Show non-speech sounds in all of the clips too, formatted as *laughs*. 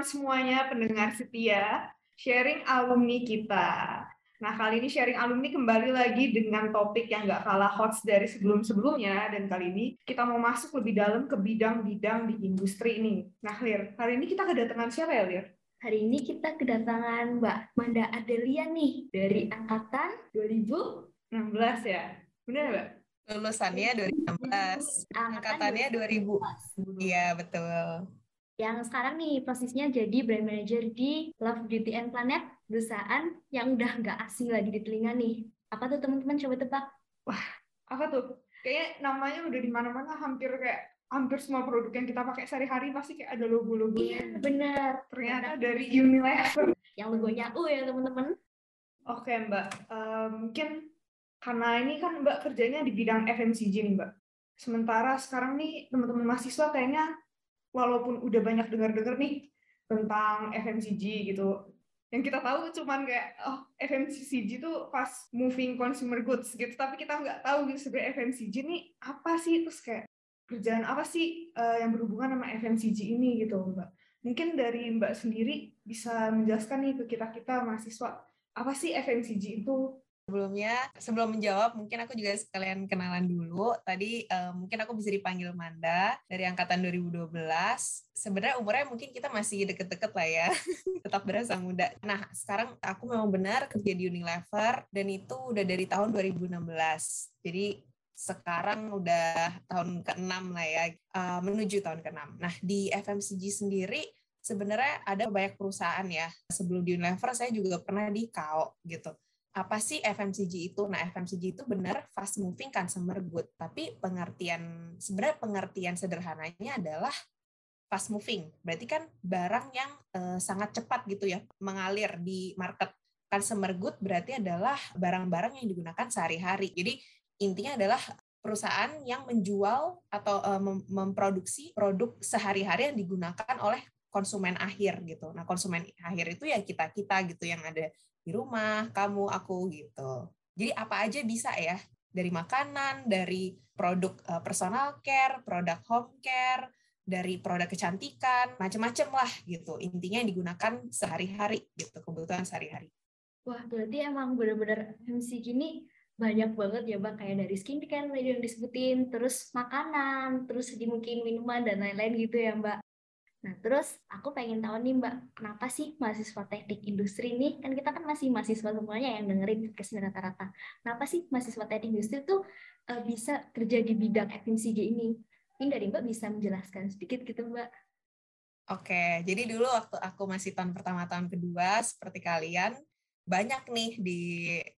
teman-teman semuanya pendengar setia sharing alumni kita. Nah, kali ini sharing alumni kembali lagi dengan topik yang nggak kalah hot dari sebelum-sebelumnya. Dan kali ini kita mau masuk lebih dalam ke bidang-bidang di industri ini. Nah, Lir, hari ini kita kedatangan siapa ya, Lir? Hari ini kita kedatangan Mbak Manda Adelia nih, dari Angkatan 2016 ya? Benar, Mbak? Lulusannya 2016, angkatannya 2000. Iya, betul yang sekarang nih posisinya jadi brand manager di Love Beauty and Planet, perusahaan yang udah nggak asing lagi di telinga nih. Apa tuh teman-teman coba tebak? Wah, apa tuh? Kayaknya namanya udah di mana-mana hampir kayak hampir semua produk yang kita pakai sehari-hari pasti kayak ada logo-logonya. Iya, benar. Ternyata dari *laughs* Unilever. Yang logonya U ya, teman-teman. Oke, Mbak. Uh, mungkin karena ini kan Mbak kerjanya di bidang FMCG nih, Mbak. Sementara sekarang nih teman-teman mahasiswa kayaknya walaupun udah banyak dengar-dengar nih tentang FMCG gitu. Yang kita tahu cuman kayak oh FMCG itu pas moving consumer goods gitu. Tapi kita nggak tahu gitu sebenarnya FMCG ini apa sih? Terus kayak kerjaan apa sih uh, yang berhubungan sama FMCG ini gitu mbak. Mungkin dari mbak sendiri bisa menjelaskan nih ke kita kita mahasiswa apa sih FMCG itu sebelumnya sebelum menjawab mungkin aku juga sekalian kenalan dulu. Tadi uh, mungkin aku bisa dipanggil Manda dari angkatan 2012 sebenarnya umurnya mungkin kita masih deket-deket lah ya *laughs* tetap berasa muda. Nah sekarang aku memang benar kerja di Unilever dan itu udah dari tahun 2016 jadi sekarang udah tahun ke-6 lah ya uh, menuju tahun ke-6 nah di FMCG sendiri sebenarnya ada banyak perusahaan ya. Sebelum di Unilever saya juga pernah di KAO gitu apa sih FMCG itu? Nah, FMCG itu benar fast moving consumer good, tapi pengertian sebenarnya pengertian sederhananya adalah fast moving. Berarti kan barang yang uh, sangat cepat gitu ya mengalir di market. Consumer good berarti adalah barang-barang yang digunakan sehari-hari. Jadi intinya adalah perusahaan yang menjual atau uh, memproduksi produk sehari-hari yang digunakan oleh konsumen akhir gitu. Nah, konsumen akhir itu ya kita-kita gitu yang ada di rumah, kamu, aku gitu. Jadi apa aja bisa ya, dari makanan, dari produk uh, personal care, produk home care, dari produk kecantikan, macam-macam lah gitu. Intinya yang digunakan sehari-hari gitu, kebutuhan sehari-hari. Wah, berarti emang benar-benar MC gini banyak banget ya Mbak, kayak dari skincare tadi yang disebutin, terus makanan, terus mungkin minuman dan lain-lain gitu ya Mbak. Nah, terus aku pengen tahu nih Mbak, kenapa sih mahasiswa teknik industri ini, kan kita kan masih mahasiswa semuanya yang dengerin podcast rata-rata. Kenapa sih mahasiswa teknik industri tuh uh, bisa kerja di bidang FMCG ini? Ini dari Mbak bisa menjelaskan sedikit gitu Mbak. Oke, jadi dulu waktu aku masih tahun pertama, tahun kedua, seperti kalian, banyak nih di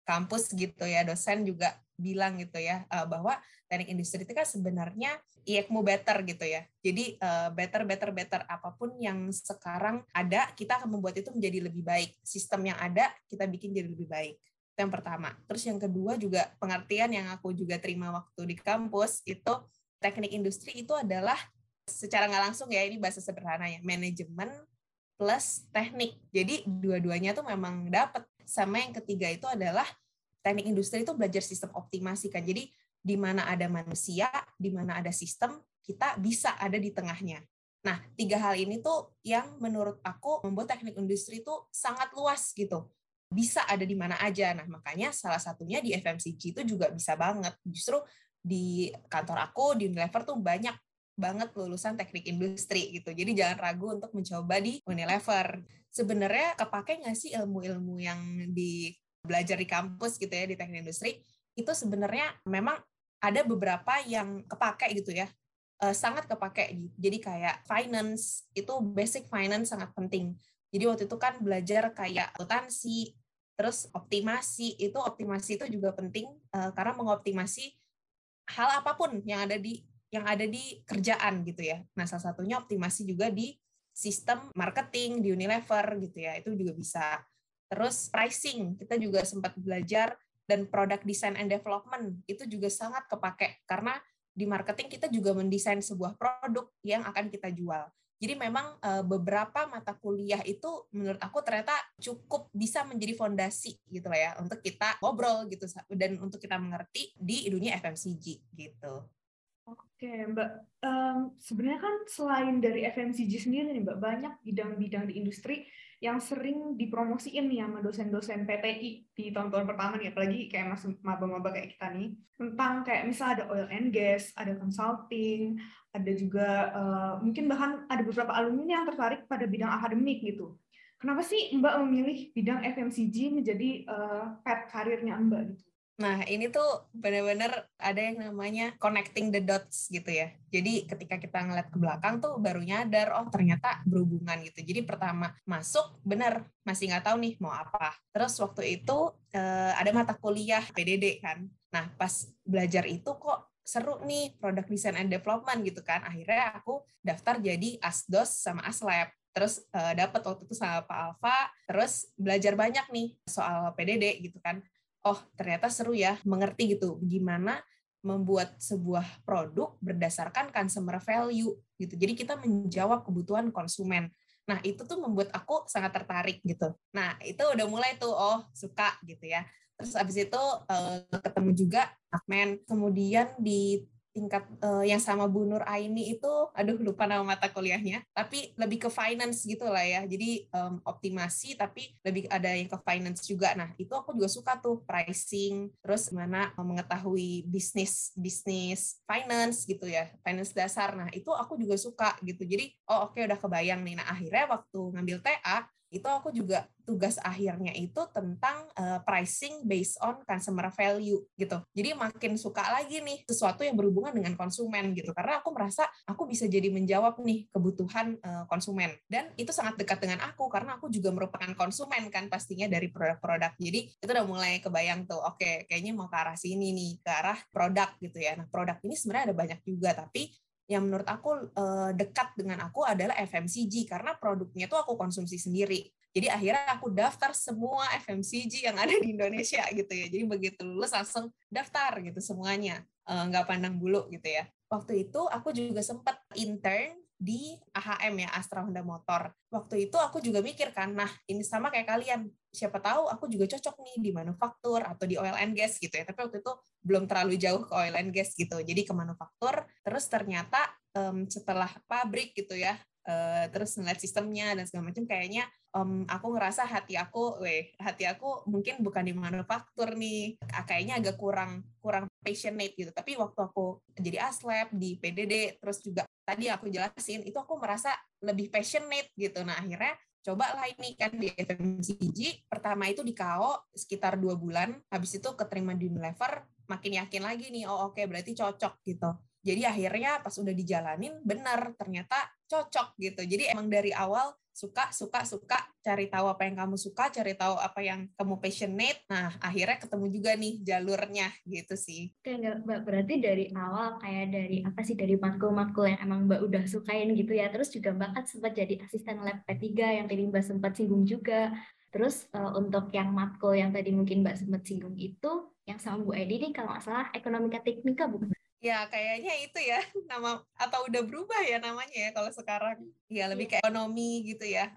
kampus gitu ya, dosen juga bilang gitu ya, uh, bahwa teknik industri itu kan sebenarnya IECMO better gitu ya. Jadi uh, better, better, better. Apa pun yang sekarang ada, kita akan membuat itu menjadi lebih baik. Sistem yang ada, kita bikin jadi lebih baik. Itu yang pertama. Terus yang kedua juga pengertian yang aku juga terima waktu di kampus, itu teknik industri itu adalah secara nggak langsung ya, ini bahasa sederhana ya, manajemen plus teknik. Jadi dua-duanya tuh memang dapat. Sama yang ketiga itu adalah teknik industri itu belajar sistem optimasi kan. Jadi di mana ada manusia, di mana ada sistem, kita bisa ada di tengahnya. Nah, tiga hal ini tuh yang menurut aku membuat teknik industri itu sangat luas gitu. Bisa ada di mana aja. Nah, makanya salah satunya di FMCG itu juga bisa banget. Justru di kantor aku, di Unilever tuh banyak banget lulusan teknik industri gitu. Jadi jangan ragu untuk mencoba di Unilever. Sebenarnya kepake nggak sih ilmu-ilmu yang di belajar di kampus gitu ya di teknik industri? Itu sebenarnya memang ada beberapa yang kepake gitu ya uh, sangat kepake jadi kayak finance itu basic finance sangat penting jadi waktu itu kan belajar kayak akuntansi terus optimasi itu optimasi itu juga penting uh, karena mengoptimasi hal apa pun yang ada di yang ada di kerjaan gitu ya. Nah salah satunya optimasi juga di sistem marketing di Unilever gitu ya. Itu juga bisa. Terus pricing kita juga sempat belajar. Dan product design and development itu juga sangat kepake. Karena di marketing kita juga mendesain sebuah produk yang akan kita jual. Jadi memang eh, beberapa mata kuliah itu menurut aku ternyata cukup bisa menjadi fondasi gitu lah ya. Untuk kita ngobrol gitu. Dan untuk kita mengerti di dunia FMCG gitu. Oke, Mbak. Um, sebenarnya kan selain dari FMCG sendiri nih, Mbak, banyak bidang-bidang di industri yang sering dipromosiin nih sama dosen-dosen PTI di tahun-tahun pertama nih, apalagi kayak mas maba-maba kayak kita nih, tentang kayak misal ada oil and gas, ada consulting, ada juga uh, mungkin bahkan ada beberapa alumni yang tertarik pada bidang akademik gitu. Kenapa sih Mbak memilih bidang FMCG menjadi uh, path karirnya Mbak gitu? Nah, ini tuh benar-benar ada yang namanya connecting the dots gitu ya. Jadi ketika kita ngeliat ke belakang tuh baru nyadar, oh ternyata berhubungan gitu. Jadi pertama masuk, benar masih nggak tahu nih mau apa. Terus waktu itu eh, ada mata kuliah PDD kan. Nah, pas belajar itu kok seru nih produk design and development gitu kan. Akhirnya aku daftar jadi ASDOS sama ASLab terus uh, dapat waktu itu sama Pak Alfa, terus belajar banyak nih soal PDD gitu kan oh ternyata seru ya mengerti gitu gimana membuat sebuah produk berdasarkan consumer value gitu. Jadi kita menjawab kebutuhan konsumen. Nah, itu tuh membuat aku sangat tertarik gitu. Nah, itu udah mulai tuh oh suka gitu ya. Terus abis itu uh, ketemu juga Akmen. Kemudian di tingkat uh, yang sama Bu Nur Aini itu aduh lupa nama mata kuliahnya tapi lebih ke finance gitu lah ya. Jadi um, optimasi tapi lebih ada yang ke finance juga. Nah itu aku juga suka tuh pricing terus gimana mengetahui bisnis bisnis finance gitu ya finance dasar. Nah itu aku juga suka gitu. Jadi oh oke okay, udah kebayang nih. Nah akhirnya waktu ngambil TA itu aku juga tugas akhirnya itu tentang uh, pricing based on consumer value gitu. Jadi makin suka lagi nih sesuatu yang berhubungan dengan konsumen gitu. Karena aku merasa aku bisa jadi menjawab nih kebutuhan uh, konsumen. Dan itu sangat dekat dengan aku karena aku juga merupakan konsumen kan pastinya dari produk-produk. Jadi itu udah mulai kebayang tuh, oke okay, kayaknya mau ke arah sini nih, ke arah produk gitu ya. Nah produk ini sebenarnya ada banyak juga, tapi yang menurut aku uh, dekat dengan aku adalah FMCG karena produknya tuh aku konsumsi sendiri. Jadi akhirnya aku daftar semua FMCG yang ada di Indonesia gitu ya. Jadi begitu lulus langsung daftar gitu semuanya, uh, nggak pandang bulu gitu ya. Waktu itu aku juga sempat intern di AHM ya Astra Honda Motor. Waktu itu aku juga mikir kan, nah ini sama kayak kalian. Siapa tahu aku juga cocok nih di manufaktur atau di oil and gas gitu ya. Tapi waktu itu belum terlalu jauh ke oil and gas gitu. Jadi ke manufaktur. Terus ternyata um, setelah pabrik gitu ya, uh, terus ngeliat sistemnya dan segala macam kayaknya um, aku ngerasa hati aku, weh, hati aku mungkin bukan di manufaktur nih, kayaknya agak kurang kurang passionate gitu. Tapi waktu aku jadi aslab di PDD, terus juga tadi aku jelasin itu aku merasa lebih passionate gitu. Nah akhirnya coba lah ini kan di FMCG. Pertama itu di KO sekitar dua bulan. Habis itu keterima di Unilever. Makin yakin lagi nih oh oke okay, berarti cocok gitu jadi akhirnya pas udah dijalanin benar ternyata cocok gitu. Jadi emang dari awal suka suka suka cari tahu apa yang kamu suka cari tahu apa yang kamu passionate. Nah akhirnya ketemu juga nih jalurnya gitu sih. Kayak mbak berarti dari awal kayak dari apa sih dari matkul-matkul yang emang mbak udah sukain gitu ya. Terus juga mbak kan sempat jadi asisten lab P3 yang tadi mbak sempat singgung juga. Terus uh, untuk yang matkul yang tadi mungkin mbak sempat singgung itu yang sama Bu Edi nih kalau nggak salah ekonomika teknika bukan Ya, kayaknya itu ya *laughs* nama atau udah berubah ya namanya ya kalau sekarang. Ya, lebih iya. ke ekonomi gitu ya.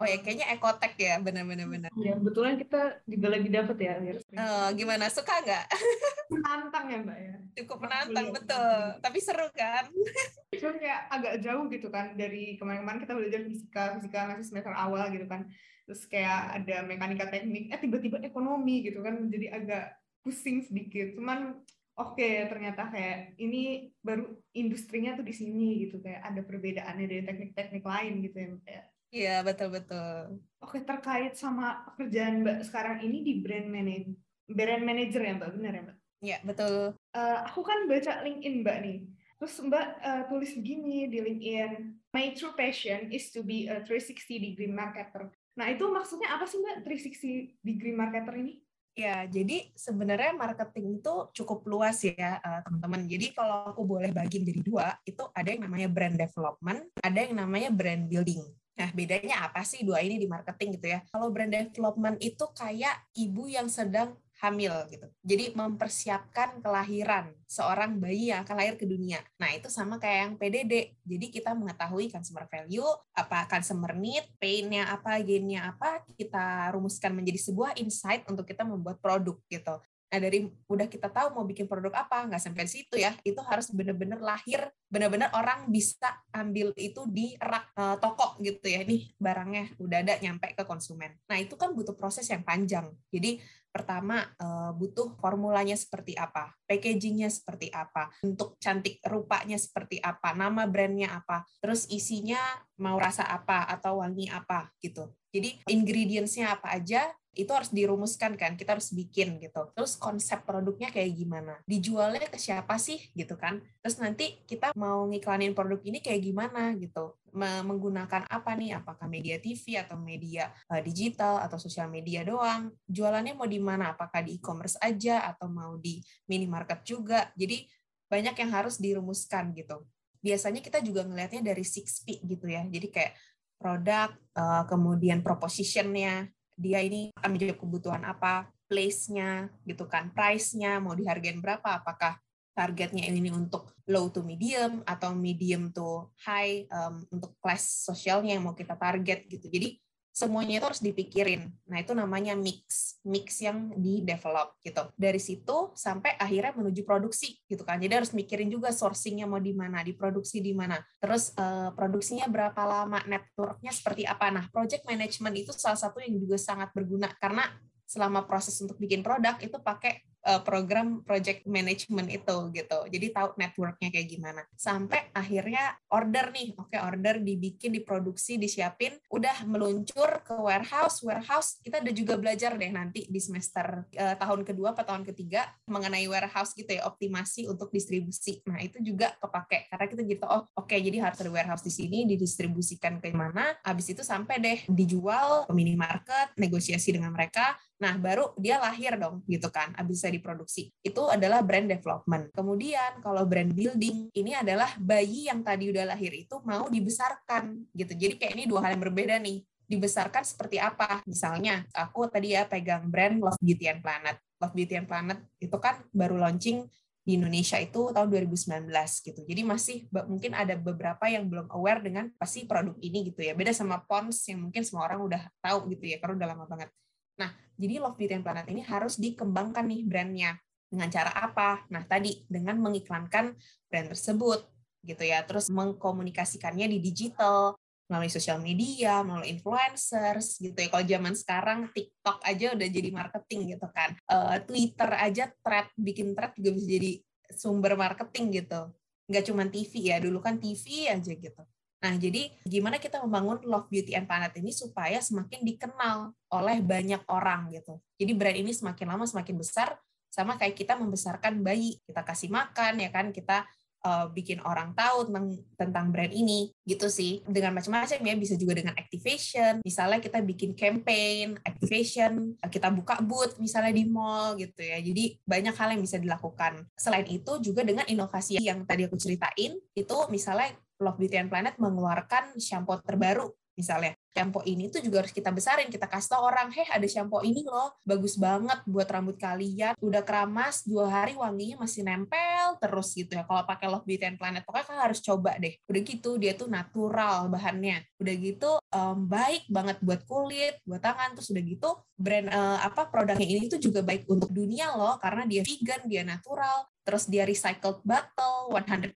Oh ya, kayaknya ekotek ya, benar-benar benar. Ya, kebetulan kita juga lagi dapet ya. Oh, gimana? Suka nggak? *laughs* Menantang ya, Mbak ya. Cukup menantang, betul. Tapi seru kan? *laughs* Cuma kayak agak jauh gitu kan dari kemarin-kemarin kita belajar fisika, fisika masih semester awal gitu kan. Terus kayak ada mekanika teknik, eh tiba-tiba ekonomi gitu kan, jadi agak pusing sedikit. Cuman oke okay, ternyata kayak ini baru industrinya tuh di sini gitu kayak ada perbedaannya dari teknik-teknik lain gitu ya kayak iya betul betul. Oke terkait sama pekerjaan mbak sekarang ini di brand manager brand manager ya mbak benar ya mbak? Iya betul. Uh, aku kan baca LinkedIn mbak nih. Terus mbak uh, tulis begini di LinkedIn my true passion is to be a 360 degree marketer. Nah itu maksudnya apa sih mbak 360 degree marketer ini Ya, jadi sebenarnya marketing itu cukup luas ya, eh, teman-teman. Jadi kalau aku boleh bagi menjadi dua, itu ada yang namanya brand development, ada yang namanya brand building. Nah, bedanya apa sih dua ini di marketing gitu ya? Kalau brand development itu kayak ibu yang sedang hamil gitu. Jadi mempersiapkan kelahiran seorang bayi yang akan lahir ke dunia. Nah, itu sama kayak yang PDD. Jadi kita mengetahui consumer value, apa consumer need, pain-nya apa, gain-nya apa, kita rumuskan menjadi sebuah insight untuk kita membuat produk gitu. Nah dari udah kita tahu mau bikin produk apa, nggak sampai situ ya, itu harus benar-benar lahir, benar-benar orang bisa ambil itu di rak uh, toko gitu ya. Ini barangnya udah ada nyampe ke konsumen. Nah itu kan butuh proses yang panjang. Jadi pertama uh, butuh formulanya seperti apa, packagingnya seperti apa, untuk cantik rupanya seperti apa, nama brandnya apa, terus isinya mau rasa apa atau wangi apa gitu. Jadi ingredientsnya apa aja itu harus dirumuskan kan kita harus bikin gitu. Terus konsep produknya kayak gimana? Dijualnya ke siapa sih gitu kan? Terus nanti kita mau ngiklanin produk ini kayak gimana gitu? Menggunakan apa nih? Apakah media TV atau media uh, digital atau sosial media doang? Jualannya mau di mana? Apakah di e-commerce aja atau mau di minimarket juga? Jadi banyak yang harus dirumuskan gitu. Biasanya kita juga ngelihatnya dari 6P gitu ya. Jadi kayak produk uh, kemudian propositionnya dia ini akan menjawab kebutuhan apa, place-nya gitu kan, price-nya mau dihargain berapa, apakah targetnya ini untuk low to medium atau medium to high um, untuk kelas sosialnya yang mau kita target gitu. Jadi semuanya itu harus dipikirin. Nah, itu namanya mix, mix yang di develop gitu. Dari situ sampai akhirnya menuju produksi gitu kan. Jadi harus mikirin juga sourcingnya mau di mana, diproduksi di mana. Terus uh, produksinya berapa lama, networknya seperti apa. Nah, project management itu salah satu yang juga sangat berguna karena selama proses untuk bikin produk itu pakai uh, program project management itu gitu. Jadi tahu networknya kayak gimana. Sampai akhirnya order nih, oke order dibikin, diproduksi, disiapin, udah meluncur ke warehouse. Warehouse kita udah juga belajar deh nanti di semester uh, tahun kedua atau tahun ketiga mengenai warehouse gitu ya, optimasi untuk distribusi. Nah itu juga kepake karena kita gitu oh oke okay, jadi harus ada warehouse di sini didistribusikan ke mana. Habis itu sampai deh dijual ke minimarket, negosiasi dengan mereka. Nah, baru dia lahir dong gitu kan, habis bisa diproduksi. Itu adalah brand development. Kemudian kalau brand building ini adalah bayi yang tadi udah lahir itu mau dibesarkan gitu. Jadi kayak ini dua hal yang berbeda nih. Dibesarkan seperti apa? Misalnya, aku tadi ya pegang brand Love Beauty and Planet. Love Beauty and Planet itu kan baru launching di Indonesia itu tahun 2019 gitu. Jadi masih mungkin ada beberapa yang belum aware dengan pasti produk ini gitu ya. Beda sama Pons yang mungkin semua orang udah tahu gitu ya karena udah lama banget. Nah, jadi Love Beauty and Planet ini harus dikembangkan nih brandnya. Dengan cara apa? Nah, tadi dengan mengiklankan brand tersebut gitu ya. Terus mengkomunikasikannya di digital, melalui sosial media, melalui influencers gitu ya. Kalau zaman sekarang TikTok aja udah jadi marketing gitu kan. Uh, Twitter aja thread bikin thread juga bisa jadi sumber marketing gitu. Nggak cuma TV ya, dulu kan TV aja gitu. Nah, jadi gimana kita membangun Love Beauty and Planet ini supaya semakin dikenal oleh banyak orang gitu. Jadi brand ini semakin lama semakin besar sama kayak kita membesarkan bayi. Kita kasih makan ya kan, kita uh, bikin orang tahu tentang tentang brand ini gitu sih. Dengan macam-macam ya, bisa juga dengan activation. Misalnya kita bikin campaign, activation, kita buka booth misalnya di mall gitu ya. Jadi banyak hal yang bisa dilakukan. Selain itu juga dengan inovasi yang tadi aku ceritain, itu misalnya Love Beauty and Planet mengeluarkan shampoo terbaru misalnya. Shampoo ini tuh juga harus kita besarin kita kasih tau orang heh ada shampoo ini loh bagus banget buat rambut kalian udah keramas dua hari wanginya masih nempel terus gitu ya. Kalau pakai Love Beauty and Planet pokoknya kan harus coba deh. Udah gitu dia tuh natural bahannya. Udah gitu um, baik banget buat kulit buat tangan terus udah gitu brand uh, apa produknya ini tuh juga baik untuk dunia loh karena dia vegan dia natural terus dia recycled bottle 100%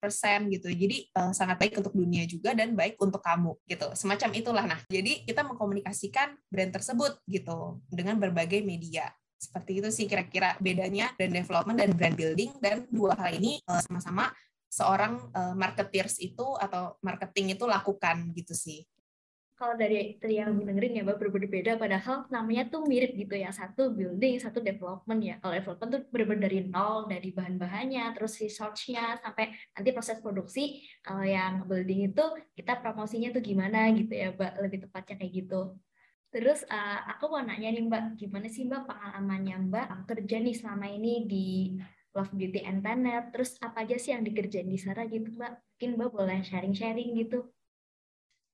gitu. Jadi uh, sangat baik untuk dunia juga dan baik untuk kamu gitu. Semacam itulah nah. Jadi kita mengkomunikasikan brand tersebut gitu dengan berbagai media. Seperti itu sih kira-kira bedanya brand development dan brand building dan dua hal ini uh, sama-sama seorang uh, marketeers itu atau marketing itu lakukan gitu sih kalau dari yang dengerin ya berbeda-beda. Padahal namanya tuh mirip gitu ya. Satu building satu development ya. Kalau development tuh benar-benar dari nol dari bahan-bahannya terus researchnya sampai nanti proses produksi kalau yang building itu kita promosinya tuh gimana gitu ya Mbak. Lebih tepatnya kayak gitu. Terus uh, aku mau nanya nih Mbak. Gimana sih Mbak pengalamannya Mbak kerja nih selama ini di Love Beauty and Planet? Terus apa aja sih yang dikerjain di sana gitu Mbak? Mungkin Mbak boleh sharing-sharing gitu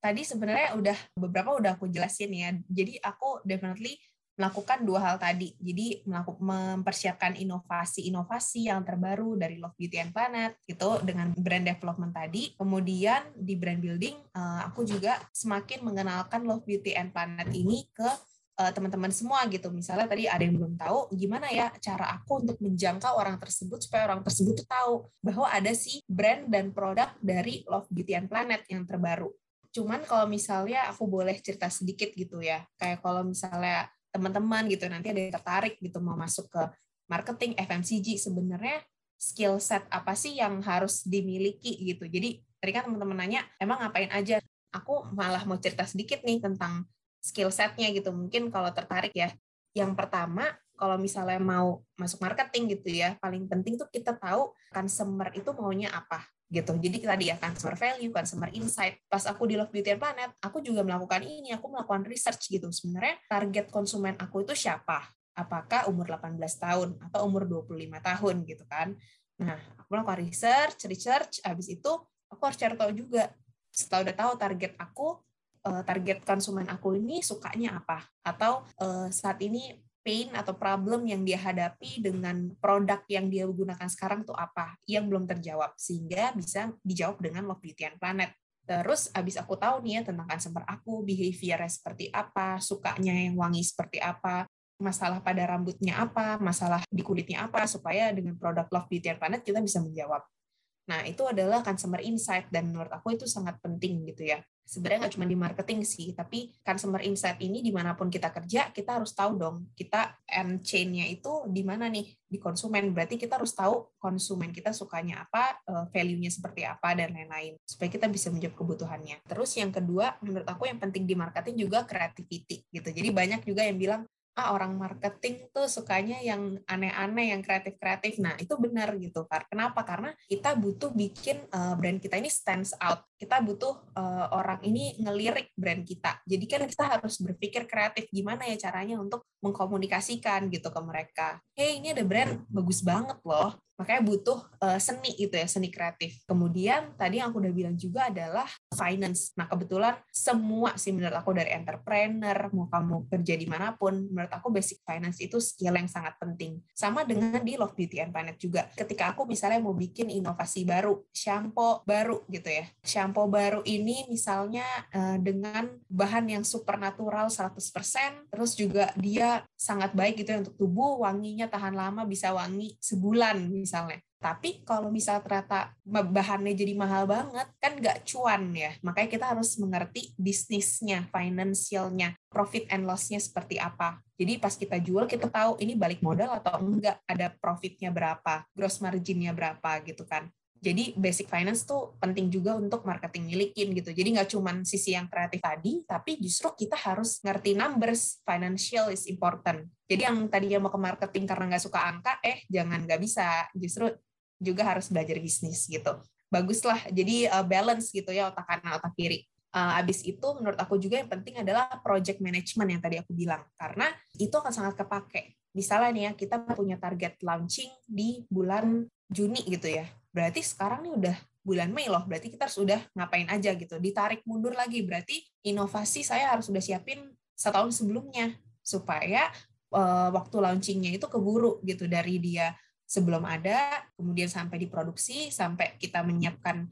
tadi sebenarnya udah beberapa udah aku jelasin ya. Jadi aku definitely melakukan dua hal tadi. Jadi melakukan mempersiapkan inovasi-inovasi yang terbaru dari Love Beauty and Planet itu dengan brand development tadi. Kemudian di brand building eh, aku juga semakin mengenalkan Love Beauty and Planet ini ke uh, teman-teman semua gitu. Misalnya tadi ada yang belum tahu gimana ya cara aku untuk menjangkau orang tersebut supaya orang tersebut tahu bahwa ada sih brand dan produk dari Love Beauty and Planet yang terbaru. Cuman kalau misalnya aku boleh cerita sedikit gitu ya, kayak kalau misalnya teman-teman gitu nanti ada yang tertarik gitu mau masuk ke marketing FMCG sebenarnya skill set apa sih yang harus dimiliki gitu. Jadi tadi kan teman-teman nanya emang ngapain aja. Aku malah mau cerita sedikit nih tentang skill setnya gitu. Mungkin kalau tertarik ya. Yang pertama, kalau misalnya mau masuk marketing gitu ya, paling penting tuh kita tahu consumer itu maunya apa gitu. Jadi tadi ya consumer value, consumer insight. Pas aku di Love Beauty and Planet, aku juga melakukan ini, aku melakukan research gitu. Sebenarnya target konsumen aku itu siapa? Apakah umur 18 tahun atau umur 25 tahun gitu kan. Nah, aku melakukan research, research, habis itu aku harus cari tahu juga. Setelah udah tahu target aku, uh, target konsumen aku ini sukanya apa atau uh, saat ini pain atau problem yang dia hadapi dengan produk yang dia gunakan sekarang tuh apa yang belum terjawab sehingga bisa dijawab dengan Love Beauty and Planet. Terus abis aku tahu nih ya tentang consumer aku, behaviornya seperti apa, sukanya yang wangi seperti apa, masalah pada rambutnya apa, masalah di kulitnya apa, supaya dengan produk Love Beauty and Planet kita bisa menjawab. Nah, itu adalah consumer insight dan menurut aku itu sangat penting gitu ya. Sebenarnya nggak cuma di marketing sih, tapi consumer insight ini di mana pun kita kerja, kita harus tahu dong, kita end chain-nya itu di mana nih, di konsumen. Berarti kita harus tahu konsumen kita sukanya apa, eh, value-nya seperti apa, dan lain-lain. Supaya kita bisa menjawab kebutuhannya. Terus yang kedua, menurut aku yang penting di marketing juga creativity gitu. Jadi banyak juga yang bilang, ah orang marketing tuh sukanya yang aneh-aneh, yang kreatif-kreatif. Nah, itu benar gitu. Kenapa? Karena kita butuh bikin uh, brand kita ini stands out. Kita butuh uh, orang ini ngelirik brand kita. Jadi kan kita harus berpikir kreatif gimana ya caranya untuk mengkomunikasikan gitu ke mereka. Hey, ini ada brand bagus banget loh makanya butuh uh, seni itu ya seni kreatif. Kemudian tadi yang aku udah bilang juga adalah finance. Nah kebetulan semua sih menurut aku dari entrepreneur mau kamu kerja di mana pun menurut aku basic finance itu skill yang sangat penting. Sama dengan di Love Beauty and Planet juga. Ketika aku misalnya mau bikin inovasi baru shampoo baru gitu ya. Shampoo baru ini misalnya uh, dengan bahan yang supernatural 100% terus juga dia sangat baik gitu ya untuk tubuh wanginya tahan lama bisa wangi sebulan misalnya. Tapi kalau misal ternyata bahannya jadi mahal banget, kan nggak cuan ya. Makanya kita harus mengerti bisnisnya, financialnya, profit and loss-nya seperti apa. Jadi pas kita jual, kita tahu ini balik modal atau enggak, ada profitnya berapa, gross marginnya berapa gitu kan. Jadi basic finance tuh penting juga untuk marketing milikin gitu. Jadi nggak cuma sisi yang kreatif tadi, tapi justru kita harus ngerti numbers, financial is important. Jadi yang tadinya mau ke marketing karena nggak suka angka, eh jangan nggak bisa. Justru juga harus belajar bisnis gitu. Baguslah, jadi uh, balance gitu ya otak kanan, otak kiri. Uh, abis itu menurut aku juga yang penting adalah project management yang tadi aku bilang. Karena itu akan sangat kepake. Misalnya nih ya, kita punya target launching di bulan Juni gitu ya berarti sekarang nih udah bulan Mei loh, berarti kita harus udah ngapain aja gitu. Ditarik mundur lagi, berarti inovasi saya harus udah siapin setahun sebelumnya supaya uh, waktu launchingnya itu keburu gitu dari dia sebelum ada, kemudian sampai diproduksi, sampai kita menyiapkan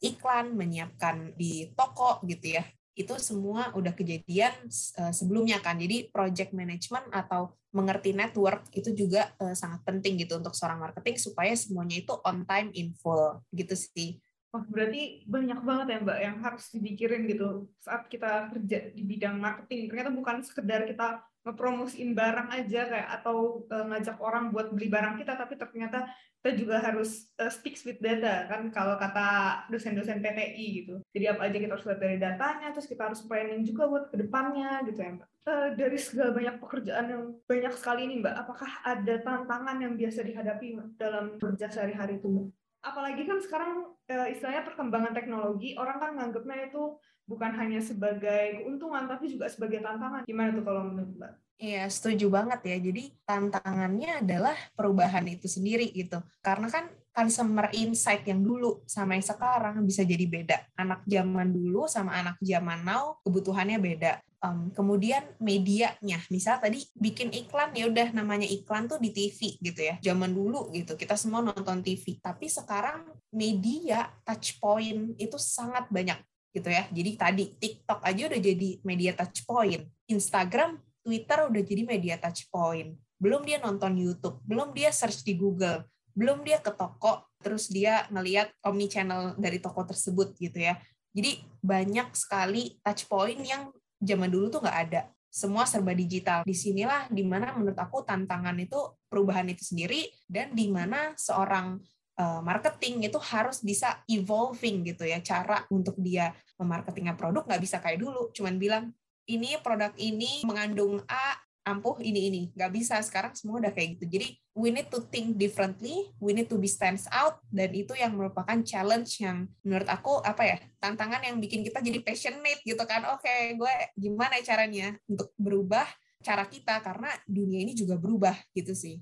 iklan, menyiapkan di toko gitu ya itu semua udah kejadian uh, sebelumnya kan. Jadi project management atau mengerti network itu juga uh, sangat penting gitu untuk seorang marketing supaya semuanya itu on time in full gitu sih. Wah, berarti banyak banget ya Mbak yang harus dipikirin gitu saat kita kerja di bidang marketing. Ternyata bukan sekedar kita ngepromosiin barang aja kayak atau uh, ngajak orang buat beli barang kita tapi ternyata kita juga harus uh, with data kan kalau kata dosen-dosen PTI gitu jadi apa aja kita harus lihat dari datanya terus kita harus planning juga buat ke depannya gitu ya mbak uh, dari segala banyak pekerjaan yang banyak sekali ini mbak apakah ada tantangan yang biasa dihadapi dalam kerja sehari-hari itu mbak? Apalagi kan sekarang uh, istilahnya perkembangan teknologi orang kan nganggapnya itu bukan hanya sebagai keuntungan tapi juga sebagai tantangan. Gimana tuh kalau menurut Mbak? Iya, setuju banget ya. Jadi tantangannya adalah perubahan itu sendiri gitu. Karena kan consumer insight yang dulu sama yang sekarang bisa jadi beda. Anak zaman dulu sama anak zaman now kebutuhannya beda. Um, kemudian medianya, misal tadi bikin iklan ya udah namanya iklan tuh di TV gitu ya. Zaman dulu gitu kita semua nonton TV. Tapi sekarang media touch point itu sangat banyak gitu ya. Jadi tadi TikTok aja udah jadi media touch point. Instagram Twitter udah jadi media touch point. Belum dia nonton YouTube, belum dia search di Google, belum dia ke toko, terus dia ngeliat omni channel dari toko tersebut gitu ya. Jadi banyak sekali touch point yang zaman dulu tuh nggak ada. Semua serba digital. Di sinilah di mana menurut aku tantangan itu perubahan itu sendiri dan di mana seorang uh, marketing itu harus bisa evolving gitu ya cara untuk dia memarketingnya produk nggak bisa kayak dulu cuman bilang ini produk ini mengandung A ampuh ini ini nggak bisa sekarang semua udah kayak gitu jadi we need to think differently we need to be stands out dan itu yang merupakan challenge yang menurut aku apa ya tantangan yang bikin kita jadi passionate gitu kan oke okay, gue gimana caranya untuk berubah cara kita karena dunia ini juga berubah gitu sih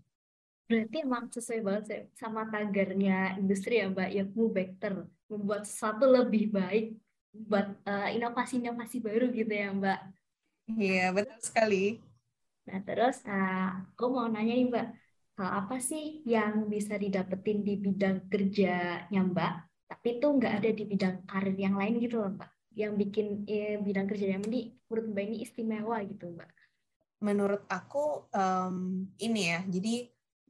Berarti emang sesuai banget sih sama tagarnya industri ya Mbak, yang move better, membuat sesuatu lebih baik buat uh, inovasi-inovasi baru gitu ya Mbak. Iya, betul sekali. Nah, terus uh, aku mau nanya nih Mbak, hal apa sih yang bisa didapetin di bidang kerjanya Mbak, tapi itu nggak ada di bidang karir yang lain gitu loh Mbak, yang bikin eh, bidang kerjanya ini menurut Mbak ini istimewa gitu Mbak. Menurut aku um, ini ya, jadi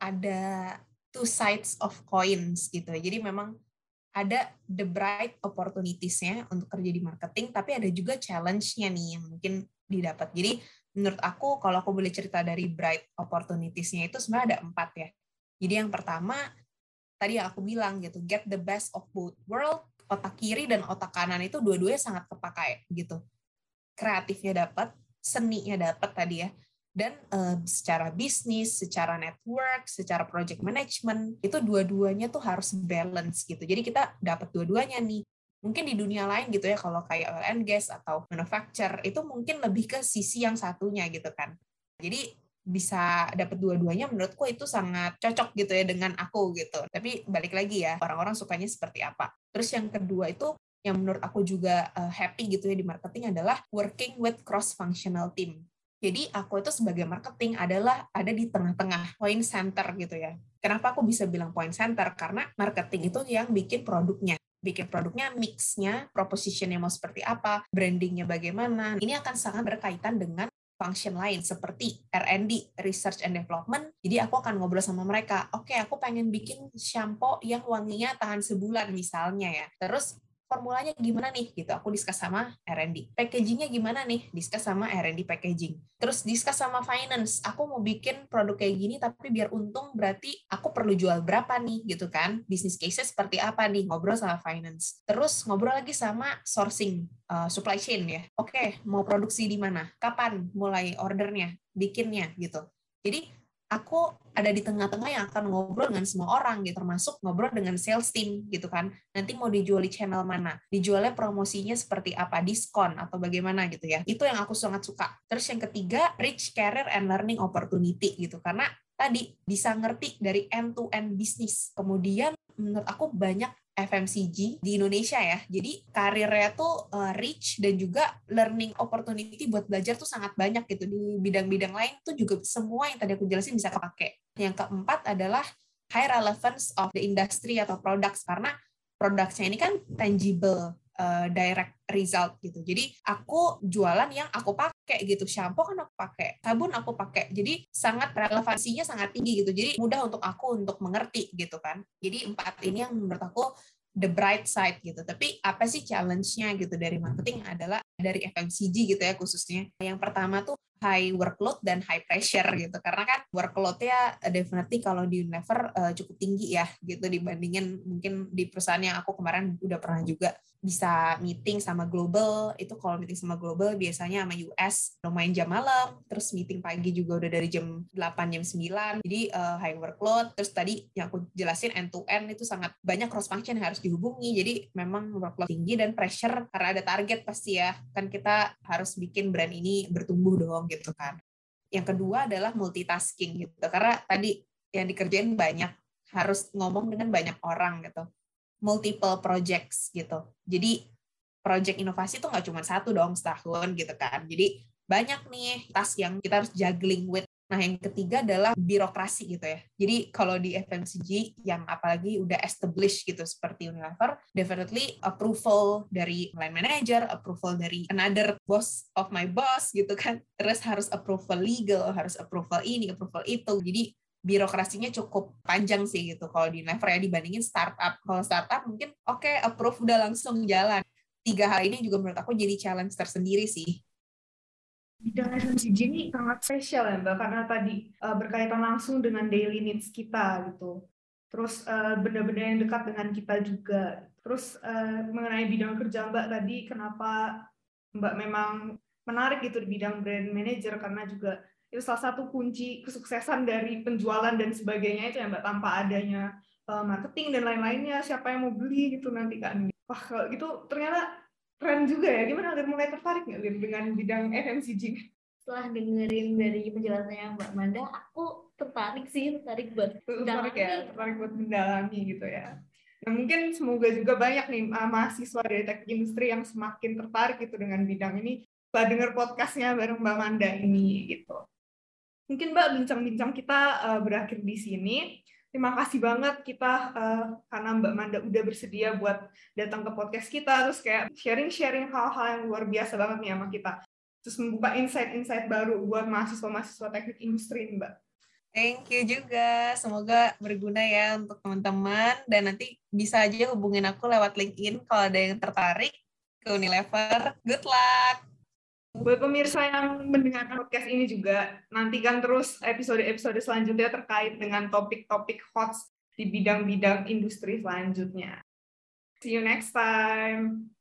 ada two sides of coins gitu. Jadi memang ada the bright opportunities-nya untuk kerja di marketing, tapi ada juga challenge-nya nih yang mungkin didapat. Jadi menurut aku, kalau aku boleh cerita dari bright opportunities-nya itu sebenarnya ada empat ya. Jadi yang pertama, tadi yang aku bilang gitu, get the best of both world, otak kiri dan otak kanan itu dua-duanya sangat kepakai gitu. Kreatifnya dapat, seninya dapat tadi ya dan uh, secara bisnis, secara network, secara project management itu dua-duanya tuh harus balance gitu. Jadi kita dapat dua-duanya nih. Mungkin di dunia lain gitu ya kalau kayak oil and gas atau manufacture itu mungkin lebih ke sisi yang satunya gitu kan. Jadi bisa dapat dua-duanya menurutku itu sangat cocok gitu ya dengan aku gitu. Tapi balik lagi ya, orang-orang sukanya seperti apa. Terus yang kedua itu yang menurut aku juga uh, happy gitu ya di marketing adalah working with cross functional team. Jadi aku itu sebagai marketing adalah ada di tengah-tengah point center gitu ya. Kenapa aku bisa bilang point center? Karena marketing itu yang bikin produknya bikin produknya, mixnya, propositionnya mau seperti apa, brandingnya bagaimana. Ini akan sangat berkaitan dengan function lain seperti R&D, Research and Development. Jadi aku akan ngobrol sama mereka, oke okay, aku pengen bikin shampoo yang wanginya tahan sebulan misalnya ya. Terus formulanya gimana nih? Gitu aku diskus sama R&D packagingnya gimana nih? Diskus sama R&D packaging. Terus diskus sama finance. Aku mau bikin produk kayak gini tapi biar untung berarti aku perlu jual berapa nih? Gitu kan? Bisnis case seperti apa nih? Ngobrol sama finance. Terus ngobrol lagi sama sourcing uh, supply chain ya. Oke mau produksi di mana? Kapan mulai ordernya? Bikinnya? Gitu. Jadi aku ada di tengah-tengah yang akan ngobrol dengan semua orang gitu termasuk ngobrol dengan sales team gitu kan. Nanti mau dijual di channel mana dijualnya promosinya seperti apa diskon atau bagaimana gitu ya. Itu yang aku sangat suka. Terus yang ketiga rich career and learning opportunity gitu. Karena tadi bisa ngerti dari end to end bisnis kemudian menurut aku banyak FMCG di Indonesia ya. Jadi karirnya tuh uh, rich dan juga learning opportunity buat belajar tuh sangat banyak gitu di bidang-bidang lain tuh juga semua yang tadi aku jelasin bisa kepake. Yang keempat adalah high relevance of the industry atau products karena produknya ini kan tangible uh, direct result gitu. Jadi aku jualan yang aku pakai gitu. Shampoo kan aku pakai, sabun aku pakai. Jadi sangat relevansinya sangat tinggi gitu. Jadi mudah untuk aku untuk mengerti gitu kan. Jadi empat ini yang menurut aku the bright side gitu. Tapi apa sih challenge-nya gitu dari marketing adalah dari FMCG gitu ya khususnya. Yang pertama tuh high workload dan high pressure gitu. Karena kan workload-nya definitely kalau di Unilever uh, cukup tinggi ya gitu dibandingin mungkin di perusahaan yang aku kemarin udah pernah juga bisa meeting sama global. Itu kalau meeting sama global biasanya sama US lumayan jam malam. Terus meeting pagi juga udah dari jam 8 jam 9 jadi uh, high workload. Terus tadi yang aku jelasin end to end itu sangat banyak cross function yang harus dihubungi. Jadi memang workload tinggi dan pressure karena ada target pasti ya. Kan kita harus bikin brand ini bertumbuh dong gitu kan yang kedua adalah multitasking gitu karena tadi yang dikerjain banyak harus ngomong dengan banyak orang gitu multiple projects gitu. Jadi project inovasi itu nggak cuma satu dong setahun gitu kan. Jadi banyak nih tas yang kita harus juggling with Nah, yang ketiga adalah birokrasi gitu ya. Jadi kalau di FMCG yang apalagi udah established gitu seperti Unilever, definitely approval dari line manager, approval dari another boss of my boss gitu kan. Terus harus approval legal, harus approval ini, approval itu. Jadi birokrasinya cukup panjang sih gitu kalau di Unilever ya dibandingin startup. Kalau startup mungkin oke okay, approve udah langsung jalan. Tiga hal ini juga menurut aku jadi challenge tersendiri sih bidang FMCG ini sangat spesial ya Mbak, karena tadi uh, berkaitan langsung dengan daily needs kita gitu. Terus uh, benda-benda yang dekat dengan kita juga. Terus uh, mengenai bidang kerja Mbak tadi, kenapa Mbak memang menarik gitu di bidang brand manager karena juga itu salah satu kunci kesuksesan dari penjualan dan sebagainya itu ya Mbak tanpa adanya uh, marketing dan lain-lainnya siapa yang mau beli gitu nanti kan. Wah kalau gitu ternyata keren juga ya. Gimana Lir mulai tertarik nggak Lir dengan bidang FMCG? Setelah dengerin dari penjelasannya Mbak Manda, aku tertarik sih, tertarik buat tertarik ya, tertarik buat mendalami gitu ya. Nah, mungkin semoga juga banyak nih uh, mahasiswa dari teknik industri yang semakin tertarik gitu dengan bidang ini setelah dengar podcastnya bareng Mbak Manda ini gitu. Mungkin Mbak bincang-bincang kita uh, berakhir di sini terima kasih banget kita uh, karena Mbak Manda udah bersedia buat datang ke podcast kita terus kayak sharing-sharing hal-hal yang luar biasa banget nih sama kita terus membuka insight-insight baru buat mahasiswa-mahasiswa teknik industri Mbak. Thank you juga. Semoga berguna ya untuk teman-teman dan nanti bisa aja hubungin aku lewat LinkedIn kalau ada yang tertarik ke Unilever. Good luck. Buat pemirsa yang mendengarkan podcast ini juga, nantikan terus episode-episode selanjutnya terkait dengan topik-topik hot di bidang-bidang industri selanjutnya. See you next time.